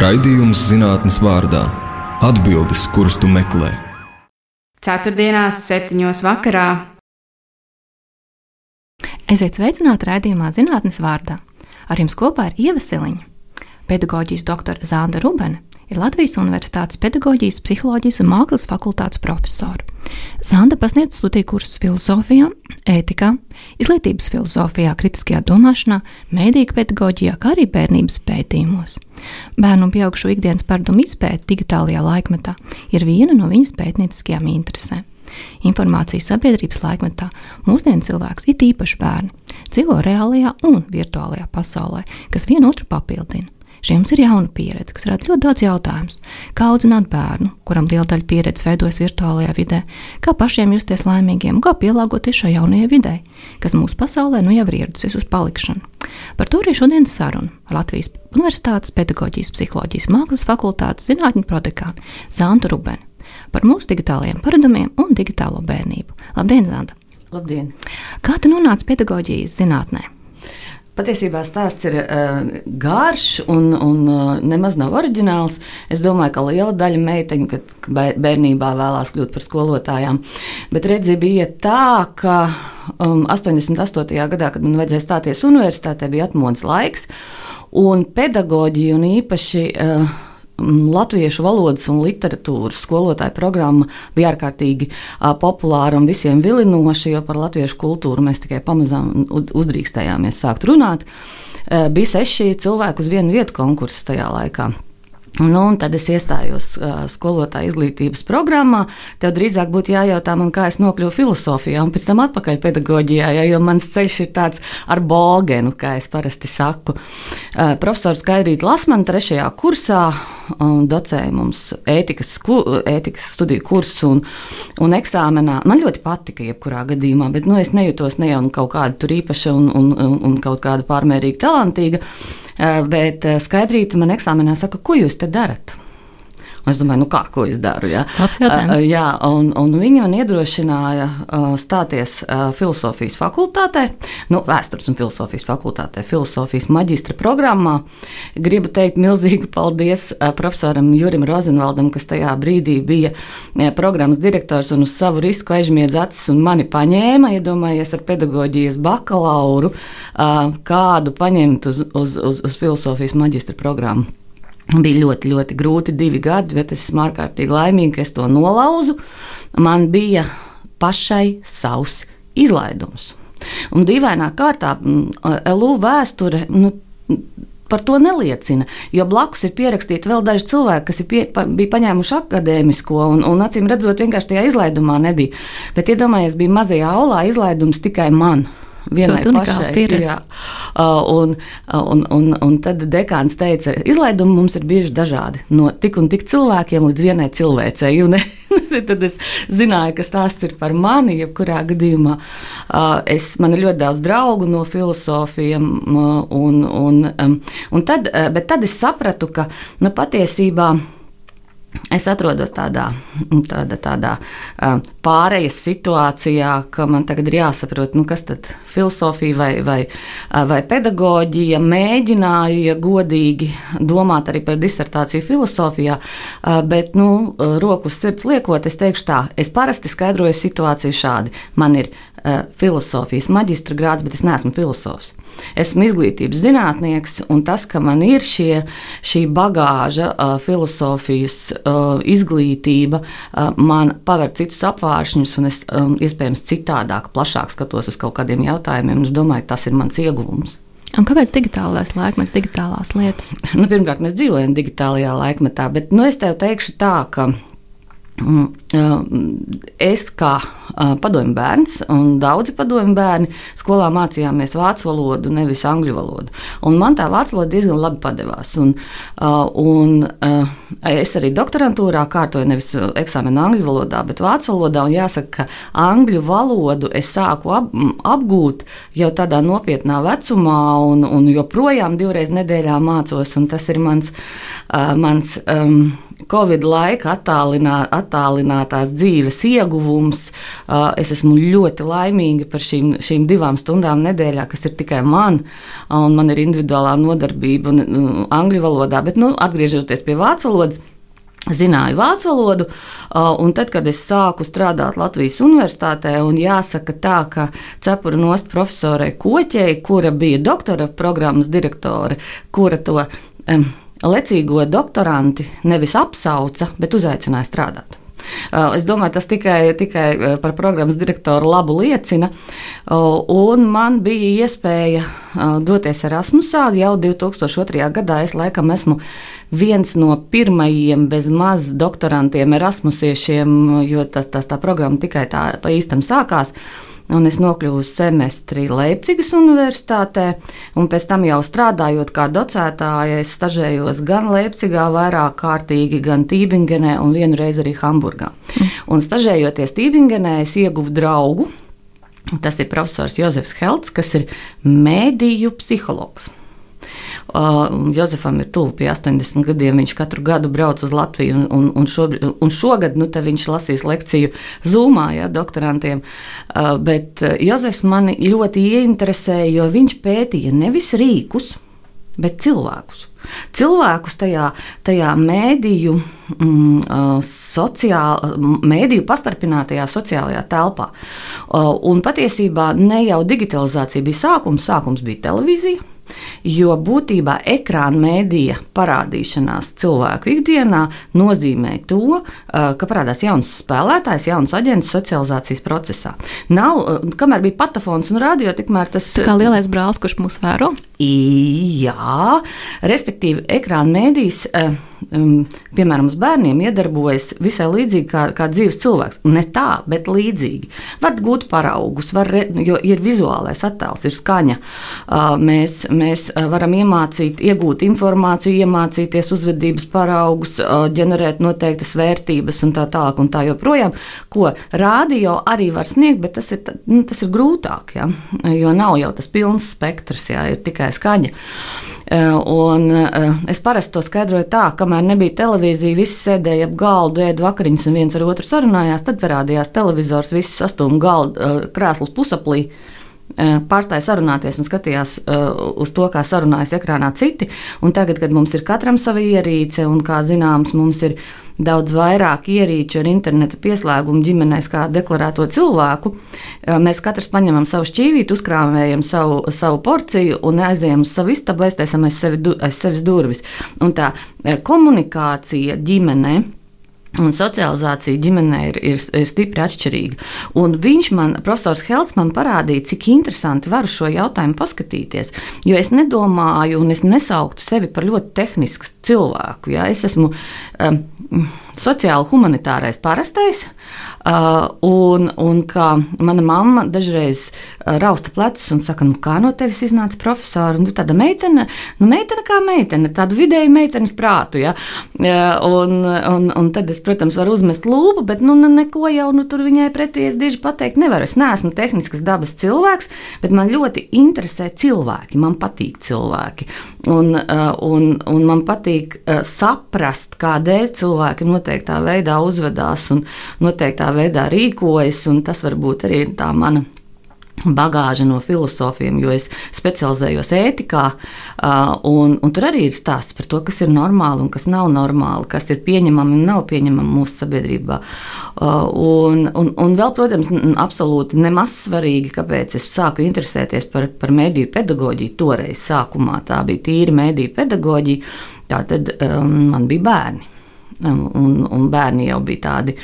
Raidījums zinātnes vārdā - atbildes, kuras tu meklē. Ceturtdienās, septiņos vakarā. Esiet sveicināti raidījumā zinātnes vārdā. Ar jums kopā ir Ieva Siliņa. Pedagoģijas doktora Zanda Rubene ir Latvijas Universitātes pedagoģijas, psiholoģijas un mākslas fakultātes profesora. Zanda pasniedz studiju kursus filozofijā, ētikā, izglītības filozofijā, kritiskajā domāšanā, mēdīņu pedagoģijā, kā arī bērnības pētījumos. Bērnu un pieaugušo ikdienas paradumu izpēta digitālajā laikmetā ir viena no viņas pētnieciskajām interesēm. Informācijas sabiedrības laikmetā mūsdienu cilvēks, it īpaši bērni, dzīvo reālajā un virtuālajā pasaulē, kas vienotru papildina. Šī jums ir jauna pieredze, kas rada ļoti daudz jautājumu. Kā audzināt bērnu, kuram liela daļa pieredzes veidojas virtuālajā vidē, kā pašiem justies laimīgiem, kā pielāgoties šai jaunajai vidē, kas mūsu pasaulē nu jau ir ieradusies uz palikšanu. Par to arī šodienas saruna Latvijas Universitātes pedagoģijas, psiholoģijas, mākslas fakultātes zinātņu prodekānu Zantu Rubeni par mūsu digitālajiem paradumiem un digitālo bērnību. Labdien, Zanta! Labdien! Kā tu nonāci pedagoģijas zinātnē? Patiesībā stāsts ir uh, garš un, un uh, nemaz nav oriģināls. Es domāju, ka liela daļa meiteņu, kad bērnībā vēlās kļūt par skolotājām. Bet redzi, bija tā, ka um, 88. gadā, kad man vajadzēja stāties universitātē, bija atmodas laiks. Un pedagoģija un īpaši uh, latviešu valodas un literatūras skolotāja programma bija ārkārtīgi populāra un visiem vilinoša, jo par latviešu kultūru mēs tikai pamazām uzdrīkstējāmies sākt runāt. Uh, bija seši cilvēki uz vienu vietu konkursu tajā laikā. Nu, tad es iestājos uh, skolotāja izglītības programmā. Tev drīzāk būtu jājautā, man, kā es nokļuvu filozofijā un pēc tam atpakaļ pedagoģijā, ja, jo mans ceļš ir tāds ar bogenu, kā es parasti saku. Uh, profesors Kairīt Lasman trešajā kursā um, docēja mums ētikas, sku, ētikas studiju kursu un, un eksāmenā. Man ļoti patika jebkurā gadījumā, bet nu, es nejūtos ne jau kaut kāda tur īpaša un, un, un, un kaut kāda pārmērīgi talantīga. Eh, bet eh, Skaidrīta man eksāmenā saka, ko jūs te darat? Un es domāju, nu kā, ko es daru? Ja? Uh, jā, un, un viņi man iedrošināja uh, stāties uh, filozofijas fakultātē, nu, vēstures un filozofijas fakultātē, filozofijas maģistra programmā. Gribu teikt milzīgu paldies uh, profesoram Jurim Rozenvaldam, kas tajā brīdī bija uh, programmas direktors un uz savu risku aizmiedz acis un mani paņēma, iedomājies ar pedagoģijas bakalauru, uh, kādu paņemt uz, uz, uz, uz filozofijas maģistra programmu. Bija ļoti, ļoti grūti divi gadi, bet es esmu ārkārtīgi laimīga, ka es to nolauzu. Man bija pašai savs izlaidums. Un dīvainā kārtā LU vēsture. Nu, Par to neliecina, jo blakus ir pierakstīti vēl daži cilvēki, kas pie, pa, bija paņēmuši akadēmisko, un, un acīm redzot, vienkārši tajā izlaidumā nebija. Bet iedomājieties, bija mazajā aulā izlaidums tikai man vienai pašai. Jā. Un, un, un, un tad dekāns teica, izlaidumi mums ir bijuši dažādi. No tik un tik cilvēkiem līdz vienai cilvēcei. Un, tad es zināju, ka stāsts ir par mani. Jebkurā gadījumā es, man ir ļoti daudz draugu no filozofiem. Un, un, un tad, bet tad es sapratu, ka nu, patiesībā. Es atrodos tādā, tādā, tādā pārejas situācijā, ka man tagad ir jāsaprot, nu, kas tad filozofija vai, vai, vai pedagoģija. Mēģināju, ja godīgi, domāt arī par disertāciju filozofijā, bet, nu, roku uz sirds liekot, es teikšu tā, es parasti skaidroju situāciju šādi. Man ir filozofijas maģistra grāds, bet es neesmu filozofs. Esmu izglītības zinātnieks, un tas, ka man ir šie, šī bagāža, uh, filozofijas uh, izglītība, man paver citus apvāršņus, un es um, iespējams citādāk, plašāk skatos uz kaut kādiem jautājumiem. Es domāju, tas ir mans ieguvums. Un kāpēc digitālais laikmets, digitālās lietas? Nu, pirmkārt, mēs dzīvojam digitālajā laikmetā, bet nu, es tev teikšu tā, ka es kā padomju bērns, un daudzi padomju bērni skolā mācījāmies vācu valodu, nevis angļu valodu. Un man tā vācu valoda diezgan labi padevās. Un, un es arī doktorantūrā kārtoju nevis eksāmenu angļu valodā, bet vācu valodā. Jāsaka, ka angļu valodu es sāku ap, apgūt jau tādā nopietnā vecumā, un, un joprojām divreiz nedēļā mācos. Tas ir mans, mans um, Covid laika attālinā, attālinā, apmierinātās dzīves ieguvums. Es esmu ļoti laimīga par šīm, šīm divām stundām nedēļā, kas ir tikai man, un man ir individuālā nodarbība un, un, angļu valodā. Bet, nu, atgriežoties pie vācu valodas, Zināju vācu valodu, un tad, kad es sāku strādāt Latvijas universitātē, un jāsaka tā, ka cepura nost profesorai Koķei, kura bija doktora programmas direktore, kura to um, lecīgo doktoranti nevis apsauca, bet uzaicināja strādāt. Uh, es domāju, tas tikai, tikai uh, par programmas direktoru labu liecina. Uh, un man bija iespēja doties Erasmusā jau 2002. gadā. Es laikam esmu viens no pirmajiem bezmaz doktorantiem Erasmusiešiem, jo tas, tas tā programma tikai tā pa īstam sākās un es nokļuvu semestri Leipzigas Universitātē, un pēc tam jau strādājot kā docētāja, es stažējos gan Leipzigā, vairāk kārtīgi, gan Tībingenē un vienreiz arī Hamburgā. Mm. Un stažējoties Tībingenē, es ieguvu draugu. Tas ir profesors Jozefs Helts, kas ir mēdīju psihologs. Uh, Jozefam ir tuvu pie 80 gadiem. Viņš katru gadu brauc uz Latviju, un, un, un, šobrīd, un šogad nu, viņš lasīs lekciju Zūmā, ja, doktorantiem. Uh, bet Jozefs mani ļoti ieinteresēja, jo viņš pētīja nevis rīkus, bet cilvēkus. Cilvēkus tajā, tajā mēdīju, mm, sociāla, mēdīju pastarpinātajā sociālajā telpā. Un patiesībā ne jau digitalizācija bija sākums, sākums bija televīzija. Jo būtībā ekrāna mēdīja parādīšanās cilvēku ikdienā nozīmē to, uh, ka parādās jauns spēlētājs, jauns aģents socializācijas procesā. Nav, uh, kamēr bija patafons un radio, tikmēr tas ir. Kā lielais brālis, kurš mūs vēro? Jā, respektīvi, ekrāna mēdīs. Uh, um, piemēram, uz bērniem iedarbojas visai līdzīgi kā, kā dzīves cilvēks. Ne tā, bet līdzīgi. Var gūt paraugus, var, jo ir vizuālais attēls, ir skaņa. Uh, mēs, mēs varam iemācīt, iegūt informāciju, iemācīties uzvedības paraugus, uh, ģenerēt noteiktas vērtības un tā tālāk un tā joprojām, ko rādio arī var sniegt, bet tas ir, nu, tas ir grūtāk, ja? jo nav jau tas pilns spektrs, ja? ir tikai skaņa. Uh, un, uh, es parasti to skaidroju tā, ka kamēr nebija televīzija, visi sēdēja ap galdu, ēda vakariņas un viens ar otru sarunājās. Tad parādījās televizors, visi sastūma galdu, krēslus pusaplī pārstāja sarunāties un skatījās uh, uz to, kā sarunājas ekrānā citi. Un tagad, kad mums ir katram sava ierīce, un kā zināms, mums ir daudz vairāk ierīču ar interneta pieslēgumu ģimenēs, kā deklarēto cilvēku. Mēs katrs paņemam savu šķīvīti, uzkrāmējam savu, savu porciju un aizējam uz savu istabu, aiztaisam aiz, sevi, aiz sevis durvis. Un tā komunikācija ģimenei Un socializācija ģimenē ir, ir, ir stipri atšķirīga. Un viņš man, profesors Helts, man parādīja, cik interesanti var šo jautājumu paskatīties. Jo es nedomāju, un es nesauktu sevi par ļoti tehnisku cilvēku. Ja? Es esmu um, sociāli humanitārais parastais, uh, un, un kā mana mamma dažreiz uh, rausta plecus un saka, nu kā no tevis iznāca profesora, nu tāda meitene, nu meitene kā meitene, tādu vidēju meitenes prātu, ja, uh, un, un, un tad es, protams, varu uzmest lūpu, bet, nu, neko jau, nu, tur viņai pretī es diži pateikt nevaru. Es neesmu tehniskas dabas cilvēks, bet man ļoti interesē cilvēki, man patīk cilvēki, un, un, un man patīk saprast, kādēļ cilvēki notiek noteiktā veidā uzvedās un noteiktā veidā rīkojas. Tas varbūt arī ir tā mana bagāža no filozofiem, jo es specializējos ētikā, un, un tur arī ir stāsts par to, kas ir normāli un kas nav normāli, kas ir pieņemami un nav pieņemami mūsu sabiedrībā. Un, un, un vēl, protams, absolūti nemaz svarīgi, kāpēc es sāku interesēties par, par mediju pedagoģiju. Toreiz sākumā tā bija tīra mediju pedagoģija, tā tad um, man bija bērni un, un bērni jau bija tādi.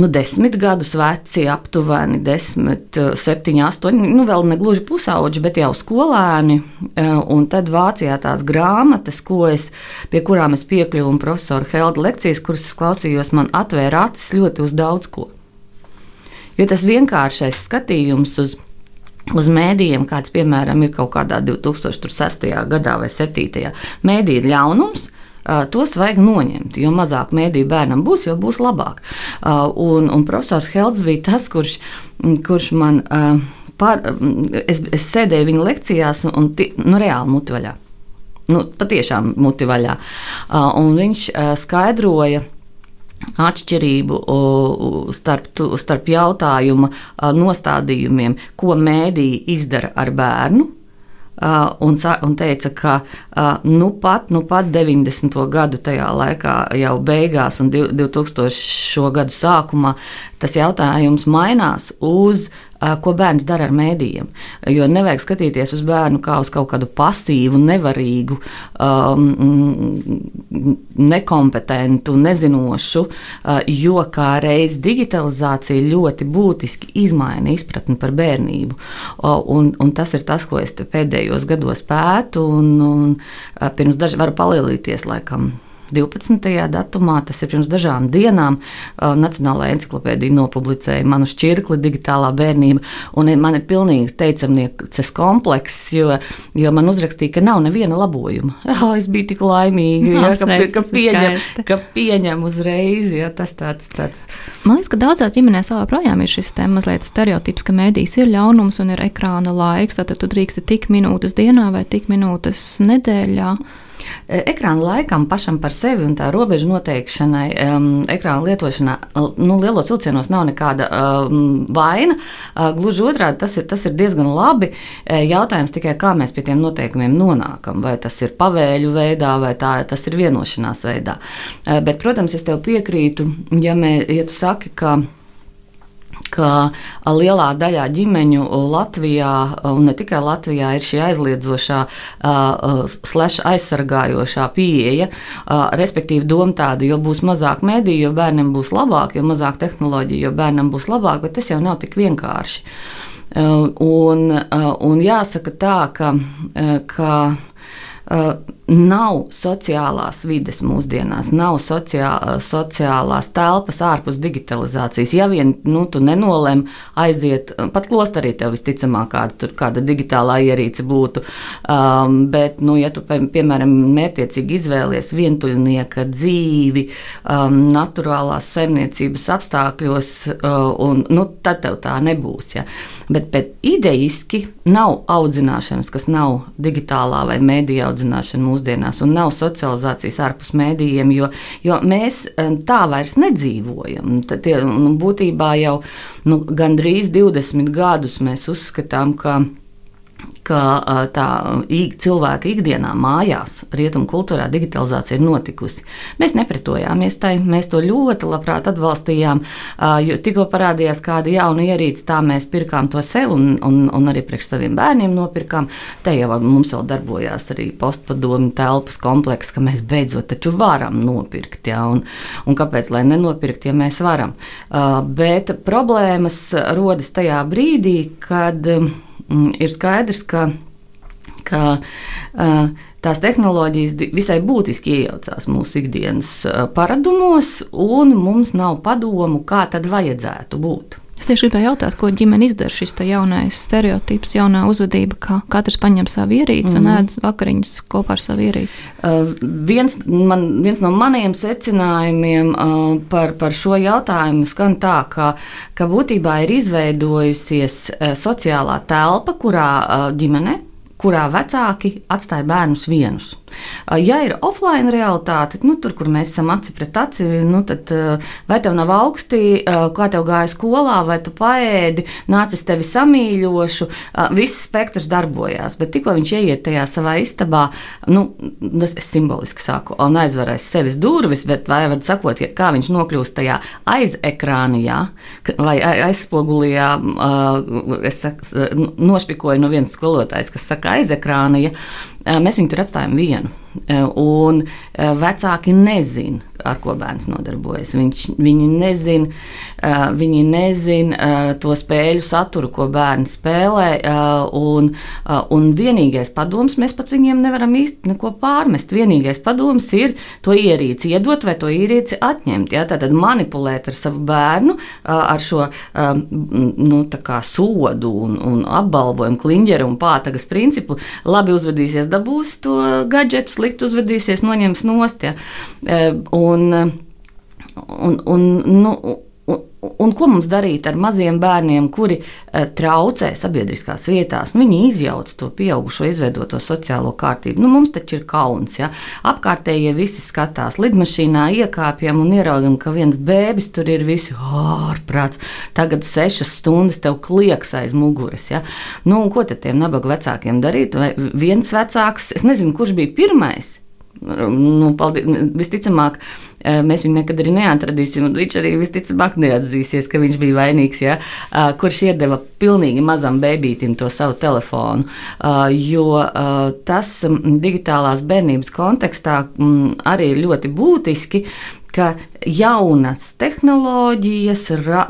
Nu, desmit gadus veci, aptuveni desmit, septiņi, astoņi, nu, vēl ne gluži pusauģi, bet jau skolēni. E, un tad Vācijā tās grāmatas, es, pie kurām es piekļuvu, un profesora Helda lekcijas, kuras es klausījos, man atvēra acis ļoti uz daudz ko. Jo tas vienkāršais skatījums uz uz mēdījiem, kāds, piemēram, ir kaut kādā 2006. gadā vai 2007. mēdī ir ļaunums, tos vajag noņemt. Jo mazāk mēdīju bērnam būs, jo būs labāk. Un, un profesors Helds bija tas, kurš, kurš man. Par, es, es sēdēju viņa lekcijās, un nu, reāli mutivaļā. Nu, patiešām mutivaļā. Un viņš skaidroja, atšķirību starp, starp jautājuma nostādījumiem, ko mēdīja izdara ar bērnu. Un, un teica, ka nu pat, nu pat 90. gadu tajā laikā, jau beigās, un 2000. gadu sākumā, tas jautājums mainās uz uh, ko bērns dara ar mēdījiem. Jo nevajag skatīties uz bērnu kā uz kaut kādu pasīvu, nevarīgu, um, nekompetentu, nezinošu, jo kā reiz digitalizācija ļoti būtiski izmaina izpratni par bērnību. Un, un tas ir tas, ko es pēdējos gados pētu, un, un pirms dažiem varu palielīties laikam 12. datumā, tas ir pirms dažām dienām, Nacionālajā encyklopēdija nopublicēja manu šķirkli digitālā bērnība, un man ir pilnīgi teicamnieces komplekss, jo, jo man uzrakstīja, ka nav neviena labojuma. Oh, es biju tik laimīga, ja, ka, ka, pieņem, ka pieņem uzreiz, ja, tas tāds, tāds. Man liekas, ka daudzās ģimenēs vēl projām ir šis mazliet stereotips, ka mēdīs ir ļaunums un ir ekrāna laiks, tad tu drīksti tik minūtes dienā vai tik minūtes nedēļā. E, ekrāna laikam pašam par sevi un tā robežu noteikšanai, um, ekrāna lietošanā, nu, lielos vilcienos nav nekāda um, vaina. Uh, gluži otrādi, tas ir, tas ir diezgan labi. Jautājums tikai, kā mēs pie tiem noteikumiem nonākam. Vai tas ir pavēļu veidā, vai tā, tas ir vienošanās veidā. Uh, bet, protams, es tev piekrītu, ja, mē, ja tu saki, ka ka lielā daļā ģimeņu Latvijā, un ne tikai Latvijā, ir šī aizliedzošā, slash aizsargājošā pieeja, respektīvi doma tāda, jo būs mazāk mediju, jo bērniem būs labāk, jo mazāk tehnoloģiju, jo bērnam būs labāk, bet tas jau nav tik vienkārši. Un, un jāsaka tā, ka, ka Uh, nav sociālās vides mūsdienās, nav sociā, sociālās telpas ārpus digitalizācijas. Ja vien nu, tu nenolem aiziet, pat klosterī tev visticamāk kāda, tur, kāda digitālā ierīce būtu, um, bet, nu, ja tu, piemēram, mērķiecīgi izvēlies vientuļnieka dzīvi, um, naturālās saimniecības apstākļos, uh, un, nu, tad tev tā nebūs. Ja. Bet, bet idejiski nav audzināšanas, kas nav digitālā vai mēdījā audzināšana audzināšana mūsdienās, un nav socializācijas ārpus mēdījiem, jo, jo mēs eh, tā vairs nedzīvojam. Tie, nu, būtībā jau nu, gandrīz 20 gadus mēs uzskatām, ka ka tā cilvēka ikdienā, mājās, rietumu kultūrā digitalizācija ir notikusi. Mēs nepretojāmies tai, mēs to ļoti labprāt atbalstījām. Tikko parādījās kāda jauna ierīce, tā mēs pirkām to sev un, un, un arī priekš saviem bērniem nopirkām. Te jau mums vēl darbojās arī postpadomi telpas komplekss, ka mēs beidzot taču varam nopirkt. Ja, un, un kāpēc lai nenopirkt, ja mēs varam? Bet problēmas rodas tajā brīdī, kad ir skaidrs, ka, ka tās tehnoloģijas visai būtiski iejaucās mūsu ikdienas paradumos, un mums nav padomu, kā tad vajadzētu būt. Es tieši gribēju jautāt, ko ģimene izdara šis jaunais stereotips, jaunā uzvedība, ka katrs paņem savu ierīci mm. un mhm. ēd vakariņas kopā ar savu ierīci. Uh, viens, man, viens no maniem secinājumiem uh, par, par šo jautājumu skan tā, ka, ka būtībā ir izveidojusies uh, sociālā telpa, kurā uh, ģimene kurā vecāki atstāja bērnus vienus. Ja ir offline realitāte, nu, tur, kur mēs esam aci pret aci, nu, tad vai tev nav augsti, kā tev gāja skolā, vai tu paēdi, nācis tevi samīļošu, viss spektrs darbojās. Bet tikko viņš ieiet tajā savā istabā, nu, tas es simboliski saku, un aizvarēs sevis durvis, bet vai var sakot, kā viņš nokļūst tajā aizekrānijā vai aizspogulījā, es saku, nošpikoju no vienas skolotājas, kas saka, aizekrāna, ja mēs viņu tur atstājam vienu. Un vecāki nezina, ar ko bērns nodarbojas. Viņš, viņi nezina viņi nezin to spēļu saturu, ko bērni spēlē. Un, un vienīgais padoms, mēs pat viņiem nevaram īsti neko pārmest. Vienīgais padoms ir to ierīci iedot vai to ierīci atņemt. Ja? Tad manipulēt ar savu bērnu, ar šo nu, sodu un, un apbalvojumu, kliņģeru un pātagas principu. Labi uzvedīsies, dabūs to gadgetu, slikti uzvedīsies, noņems nost. Ja? Un, un, un, nu, Un ko mums darīt ar maziem bērniem, kuri uh, traucē sabiedriskās vietās? Nu, viņi izjauc to pieaugušo, izveidoto sociālo kārtību. Nu, mums taču ir kauns. Ja? Apkārtējie visi skatās, lidmašīnā iekāpjam un ieraugam, ka viens bēbis tur ir visi ārprāts. Tagad sešas stundas tev klieks aiz muguras. Ja? Nu, ko tad tiem nabaga vecākiem darīt? Vai viens vecāks, es nezinu, kurš bija pirmais. Nu, paldies, visticamāk, Eh, mēs viņu nekad arī neatradīsim. Viņš arī visticamāk neatzīsies, ka viņš bija vainīgs, ja, eh, kurš iedeva pilnīgi mazam bērnītim to savu telefonu. Eh, jo tas mm, digitālās bērnības kontekstā mm, arī ir ļoti būtiski, ka jaunas tehnoloģijas ra,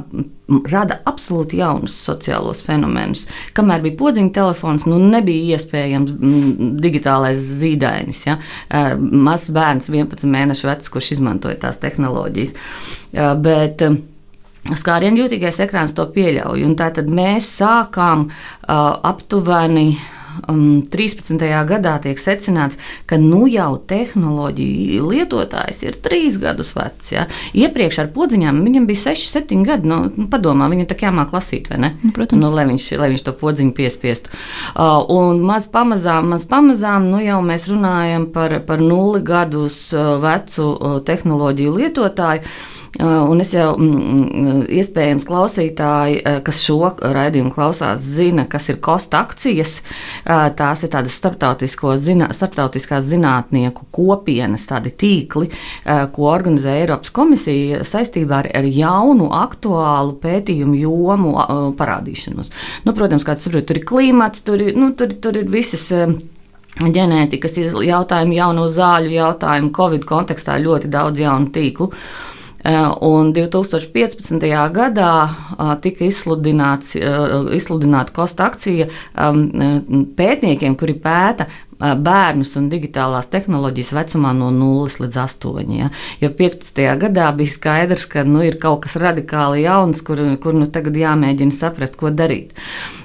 rada absolūti jaunus sociālos fenomenus. Kamēr bija podziņa telefons, nu nebija iespējams m, digitālais zīdainis. Ja? Mazs bērns, 11 mēnešu vecs, kurš izmantoja tās tehnoloģijas. Bet, Skārienu jūtīgais ekrāns to pieļauj. Tātad mēs sākām uh, aptuveni um, 13. gadā tiek secināts, ka nu jau tehnoloģija lietotājs ir trīs gadus vecs. Ja? Iepriekš ar podziņām viņam bija 6, 7 gadi. Nu, nu, padomā, viņam tā kā jāmāk lasīt, vai ne? Nu, protams. Nu, lai, viņš, lai viņš to podziņu piespiestu. Uh, un maz pamazām, maz pamazām nu jau mēs runājam par, par nulli gadus uh, vecu uh, tehnoloģiju lietotāju. Uh, un es jau, mm, mm, iespējams, klausītāji, uh, kas šo raidījumu klausās, zina, kas ir kosta akcijas. Uh, tās ir tādas zina, starptautiskās zinātnieku kopienas, tādi tīkli, ko organizē Eiropas komisija saistībā ar, ar jaunu, aktuālu pētījumu jomu parādīšanos. Nu, protams, kā tas saprot, tur ir klimats, tur ir, nu, tur, tur ir visas ģenētikas jautājumi, jauno zāļu jautājumu, Covid kontekstā ļoti daudz jaunu tīklu. Eh, un 2015. gadā tika izsludināta kosta akcija pētniekiem, kuri pēta bērnus un digitālās tehnoloģijas vecumā no 0 līdz 8. Ja? Jo 15. gadā bija skaidrs, ka nu, ir kaut kas radikāli jauns, kur, kur nu tagad jāmēģina saprast, ko darīt.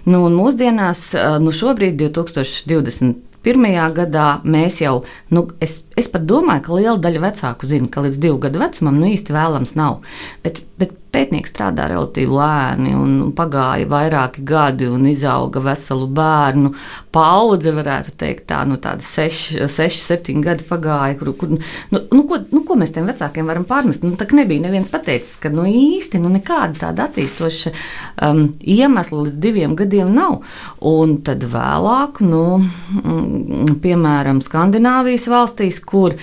Nu, mūsdienās, nu šobrīd, 2020 pirmajā gadā mēs jau, nu, es, es pat domāju, ka liela daļa vecāku zina, ka līdz divu gadu vecumam nu, īsti vēlams nav. Bet, bet pētnieks strādā relatīvi lēni, un pagāja vairāki gadi, un izauga veselu bērnu paudze, varētu teikt, tā, nu, tādi seši, seši septiņi gadi pagāja, kur, kur nu, nu, ko, nu, ko mēs tiem vecākiem varam pārmest? Nu, tā nebija neviens pateicis, ka nu, īsti nu, nekāda tāda attīstoša um, iemesla līdz diviem gadiem nav. Un tad vēlāk, nu, mm, piemēram, Skandināvijas valstīs, kur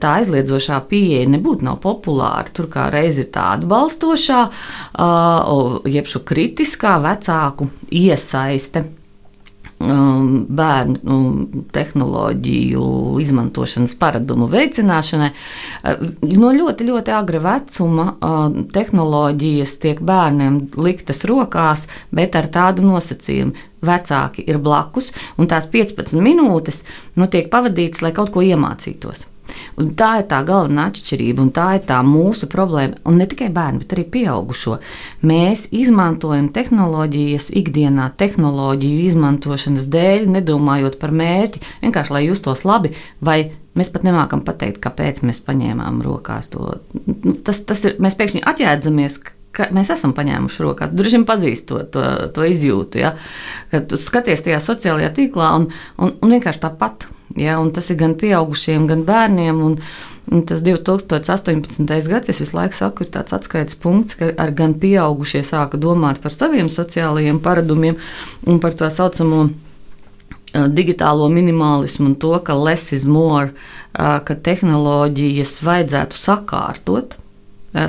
tā aizliedzošā pieeja nebūtu nav populāra, tur kā reiz ir tā atbalstošā, jeb šo kritiskā vecāku iesaiste um, bērnu tehnoloģiju izmantošanas paradumu veicināšanai. No ļoti, ļoti agra vecuma tehnoloģijas tiek bērniem liktas rokās, bet ar tādu nosacījumu. Vecāki ir blakus, un tās 15 minūtes nu, tiek pavadītas, lai kaut ko iemācītos. Un tā ir tā galvenā atšķirība, un tā ir tā mūsu problēma. Un ne tikai bērnu, bet arī pieaugušo. Mēs izmantojam tehnoloģijas ikdienā, tehnoloģiju izmantošanas dēļ, nedomājot par mērķi, vienkārši lai justos labi. Mēs pat nemākam pateikt, kāpēc mēs paņēmām rokās to. Nu, tas, tas ir, mēs pēkšņi atjēdzamies, ka mēs esam paņēmuši rokā. Droši vien pazīsti to, to, to izjūtu. Ja? Kad skaties tajā sociālajā tīklā un, un, un vienkārši tāpat. Ja? Tas ir gan pieaugušiem, gan bērniem. Un, Un tas 2018. gads, es visu laiku saku, ir tāds atskaites punkts, ka ar gan pieaugušie sāka domāt par saviem sociālajiem paradumiem un par to saucamo digitālo minimalismu un to, ka less is more, ka tehnoloģijas vajadzētu sakārtot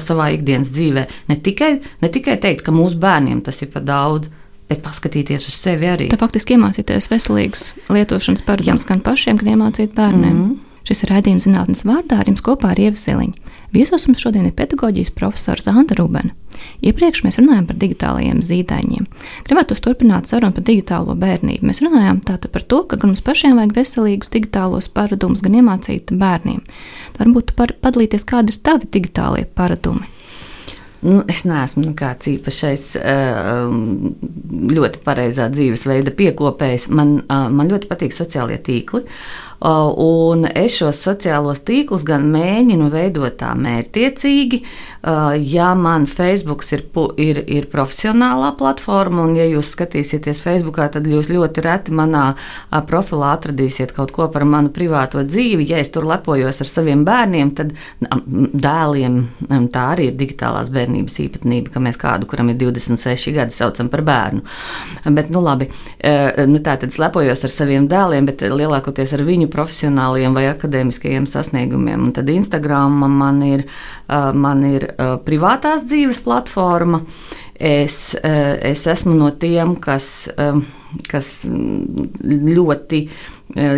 savā ikdienas dzīvē. Ne tikai, ne tikai teikt, ka mūsu bērniem tas ir par daudz, bet paskatīties uz sevi arī. Tā faktiski iemācīties veselīgas lietošanas paradumus gan pašiem, gan iemācīt bērniem. Mm -hmm. Šis ir raidījums zinātnes vārdā ar jums kopā ar Ievu Ziliņu. Viesos mums šodien ir pedagoģijas profesors Anta Rubena. Iepriekš mēs runājām par digitālajiem zīdaiņiem. Gribētu turpināt sarunu par digitālo bērnību. Mēs runājām tātad par to, ka gan mums pašiem vajag veselīgus digitālos paradumus, gan iemācīt bērniem. Varbūt par, padalīties, kādi ir tavi digitālie paradumi. Nu, es neesmu nekāds īpašais, ļoti pareizā dzīvesveida piekopējs. Man, man ļoti patīk sociālie tīkli. Un es šos sociālos tīklus gan mēģinu veidot tā mērķtiecīgi, ja man Facebook ir, ir, ir profesionālā platforma, un ja jūs skatīsieties Facebookā, tad jūs ļoti reti manā profilā atradīsiet kaut ko par manu privāto dzīvi. Ja es tur lepojos ar saviem bērniem, tad dēliem tā arī ir digitālās bērnības īpatnība, ka mēs kādu, kuram ir 26 gadi, saucam par bērnu. Bet, nu, labi, nu, tā tad lepojos ar saviem dēliem, bet lielākoties ar viņu profesionāliem vai akadēmiskajiem sasniegumiem. Un tad Instagram man ir, man ir uh, privātās dzīves platforma. Es, uh, es esmu no tiem, kas, um, kas ļoti,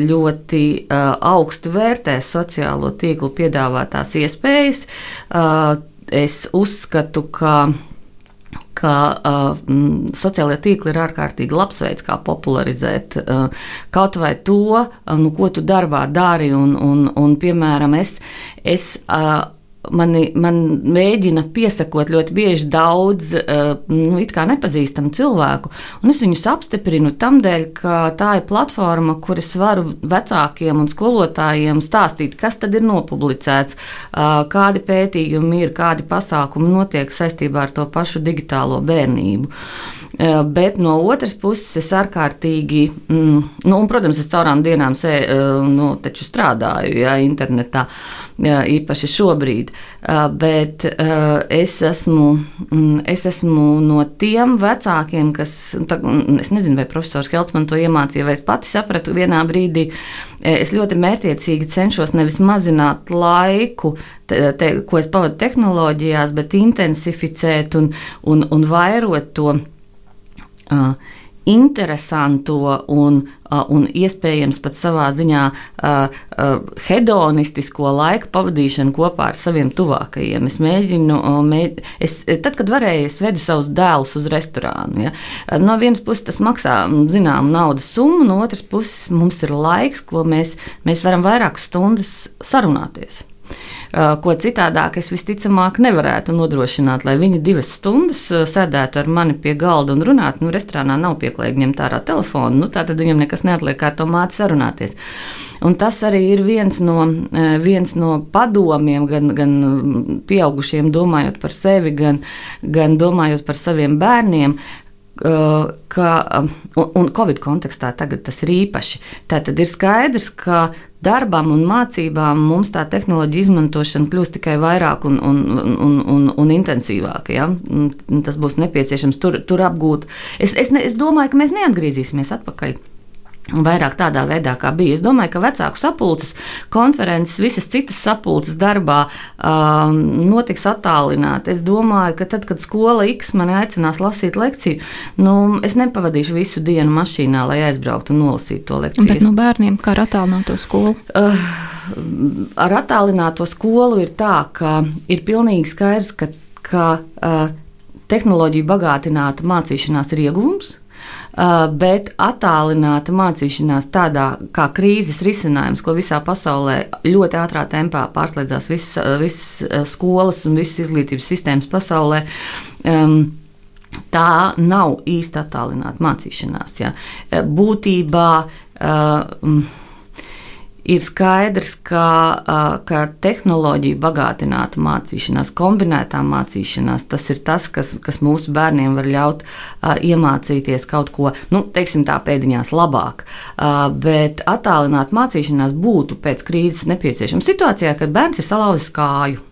ļoti uh, augstu vērtē sociālo tīklu piedāvātās iespējas. Uh, es uzskatu, ka ka uh, sociālajie tīkli ir ārkārtīgi labs veids, kā popularizēt uh, kaut vai to, uh, nu, ko tu darbā dari. Un, un, un, piemēram, es, es uh, mani, man mēģina piesakot ļoti bieži daudz uh, nu, nepazīstamu cilvēku. Es viņus apstiprinu tam dēļ, ka tā ir platforma, kur es varu vecākiem un skolotājiem stāstīt, kas tad ir nopublicēts, uh, kādi pētījumi ir, kādi pasākumi notiek saistībā ar to pašu digitālo bērnību. Uh, bet no otras puses, es ārkārtīgi, mm, nu, un, protams, es caurām dienām sē, nu, strādāju ja, internetā. Uh, īpaši šobrīd. Bet es esmu, mm, es esmu no tiem vecākiem, kas, mm, es nezinu, vai profesors Helts man to iemācīja, vai es pati sapratu vienā brīdī. Es ļoti mērķiecīgi cenšos nevis mazināt laiku, te, te, ko es pavadu tehnoloģijās, bet intensificēt un, un, un vairot to. Uh, interesanto un, un iespējams pat savā ziņā hedonistisko laiku pavadīšanu kopā ar saviem tuvākajiem. Es mēģinu, mēģ, es, tad, kad varēju, es vedu savus dēlus uz restorānu. Ja. No vienas puses tas maksā zināmu naudas summu, no otras puses mums ir laiks, ko mēs, mēs varam vairākas stundas sarunāties. Eh, ko citādāk es visticamāk nevarētu nodrošināt, lai viņi divas stundas eh, sēdētu ar mani pie galda un runātu. Nu, restorānā nav pieklājīgi ņemt ārā telefonu, nu, tā tad viņam nekas neatliek kā to māti sarunāties. Un tas arī ir viens no, eh, viens no padomiem, gan, gan pieaugušiem domājot par sevi, gan, gan domājot par saviem bērniem, ka, un, un Covid kontekstā tagad tas ir īpaši. Tā tad ir skaidrs, ka darbam un mācībām mums tā tehnoloģija izmantošana kļūst tikai vairāk un, un, un, un, un intensīvāka. Ja? Tas būs nepieciešams tur, tur apgūt. Es, es, ne, es domāju, ka mēs neatgriezīsimies atpakaļ. Vairāk tādā veidā, kā bija. Es domāju, ka vecāku sapulces, konferences, visas citas sapulces darbā um, notiks attālināti. Es domāju, ka tad, kad skola X mani aicinās lasīt lekciju, nu, es nepavadīšu visu dienu mašīnā, lai aizbrauktu un nolasītu to lekciju. Bet nu, bērniem kā ar attālināto skolu? Uh, ar attālināto skolu ir tā, ka ir pilnīgi skaidrs, ka, ka uh, tehnoloģija bagātināta mācīšanās ir ieguvums bet attālināta mācīšanās tādā kā krīzes risinājums, ko visā pasaulē ļoti ātrā tempā pārslēdzās visas, uh, visas uh, skolas un visas izglītības sistēmas pasaulē. Um, tā nav īsti attālināta mācīšanās. Ja. Būtībā uh, ir skaidrs, ka, ka tehnoloģija bagātināta mācīšanās, kombinētā mācīšanās, tas ir tas, kas, kas mūsu bērniem var ļaut iemācīties kaut ko, nu, teiksim tā, pēdiņās labāk. Bet attālināt mācīšanās būtu pēc krīzes nepieciešama situācijā, kad bērns ir salauzis kāju.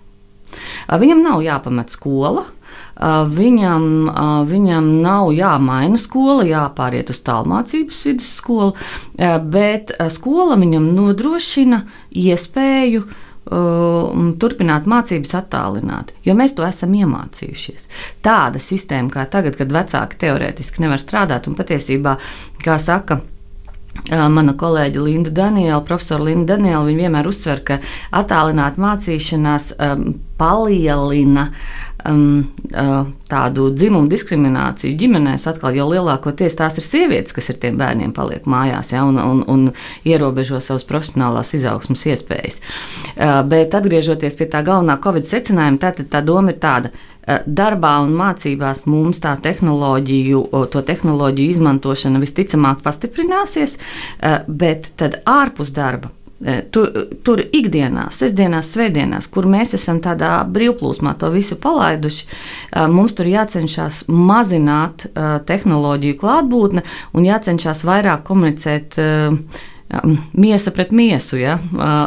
Viņam nav jāpamet skola, Viņam, viņam nav jāmaina skola, jāpāriet uz tālmācības vidusskolu, bet skola viņam nodrošina iespēju um, turpināt mācības attālināti, jo mēs to esam iemācījušies. Tāda sistēma kā tagad, kad vecāki teorētiski nevar strādāt un patiesībā, kā saka, Mana kolēģe Linda Daniela, profesora Linda Daniela, vienmēr uzsver, ka attālināta mācīšanās um, palielina uh, um, uh, tādu dzimumu diskrimināciju ģimenēs, atkal jau lielākoties tās ir sievietes, kas ar tiem bērniem paliek mājās ja, un, un, un ierobežo savas profesionālās izaugsmas iespējas. Uh, bet atgriežoties pie tā galvenā Covid secinājuma, tad tā doma ir tāda. Uh, darbā un mācībās mums tā tehnoloģiju, to tehnoloģiju izmantošana visticamāk pastiprināsies, uh, bet tad ārpus darba Tur, tur ikdienā, sestdienās, svētdienās, kur mēs esam tādā brīvplūsmā to visu palaiduši, mums tur jācenšas mazināt tehnoloģiju klātbūtne un jācenšas vairāk komunicēt miesa pret miesu, ja?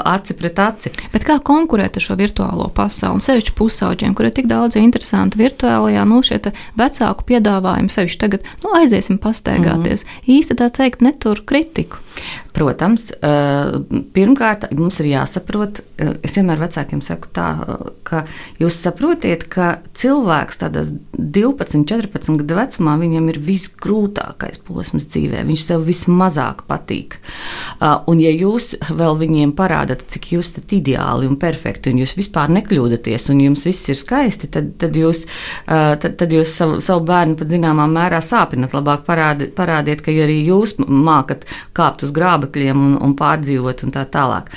aci pret aci. Bet kā konkurēt ar šo virtuālo pasauli? Sevišķi pusauģiem, kur ir tik daudz interesantu virtuālajā, nu, šie vecāku piedāvājumi, sevišķi tagad, nu, aiziesim pastaigāties. Mm -hmm. Īsti tā teikt, netur kritiku. Protams, pirmkārt, mums ir jāsaprot, es vienmēr vecākiem saku tā, ka jūs saprotiet, ka cilvēks tādās 12, 14 gadu vecumā viņam ir visgrūtākais posms dzīvē, viņš sev vismazāk patīk. Un ja jūs vēl viņiem parādat, cik jūs esat ideāli un perfekti, un jūs vispār nekļūdaties, un jums viss ir skaisti, tad, tad jūs, tad, tad jūs savu, savu bērnu pat zināmā mērā sāpinat. Labāk parādi, parādiet, ka arī jūs mākat kāpt uz grābekļiem un, un pārdzīvot un tā tālāk.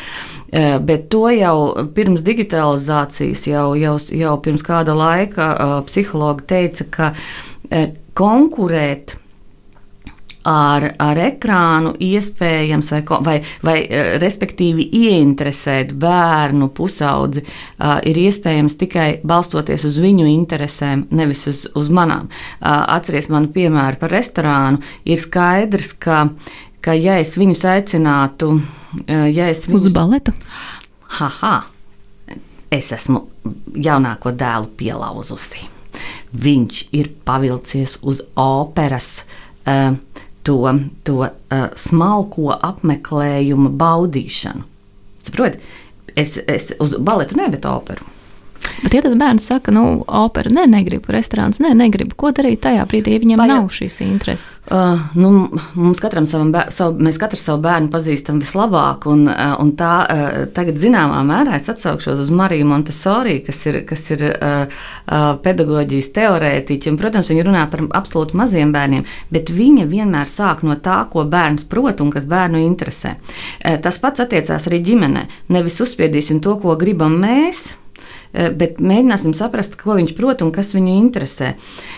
E, bet to jau pirms digitalizācijas, jau, jau, jau pirms kāda laika e, psihologi teica, ka e, konkurēt ar, ar ekrānu iespējams, vai, vai, vai respektīvi ieinteresēt bērnu pusaudzi, ir iespējams tikai balstoties uz viņu interesēm, nevis uz, uz manām. Atcerieties manu piemēru par restorānu. Ir skaidrs, ka ka, ja es viņus aicinātu, ja es viņus... uz baletu, haha, es esmu jaunāko dēlu pielauzusi. Viņš ir pavilcies uz operas. Uh, to, to uh, smalko apmeklējumu baudīšanu. Saprotiet, es, es uz baletu ne, bet operu. Bet, ja tas bērns saka, nu, opera, nē, ne, negribu, restorāns, nē, ne, negribu, ko darīt tajā brīdī, ja viņam Vai, nav šīs intereses? Uh, nu, mums katram savam, bēr, savu, mēs katru savu bērnu pazīstam vislabāk, un, uh, un tā uh, tagad zināmā mērā es atsaukšos uz Mariju Montesori, kas ir, kas ir uh, uh, pedagoģijas teorētiķi, un, protams, viņa runā par absolūti maziem bērniem, bet viņa vienmēr sāk no tā, ko bērns prot un kas bērnu interesē. Uh, tas pats attiecās arī ģimenē. Nevis uzspiedīsim to, ko gribam mēs, bet mēģināsim saprast, ko viņš prot un kas viņu interesē.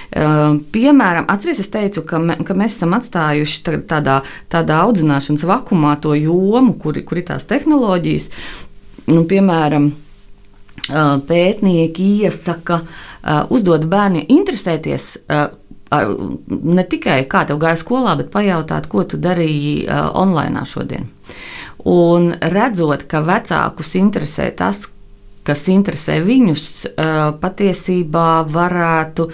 Eh, piemēram, atcerieties, es teicu, ka, me, ka mēs esam atstājuši tādā, tādā audzināšanas vakumā to jomu, kur, kur ir tās tehnoloģijas. Nu, piemēram, eh, pētnieki iesaka uzdot bērniem interesēties ne tikai kā tev gāja skolā, bet pajautāt, ko tu darīji online šodien. Un redzot, ka vecākus interesē tas, kas interesē viņus, patiesībā varētu,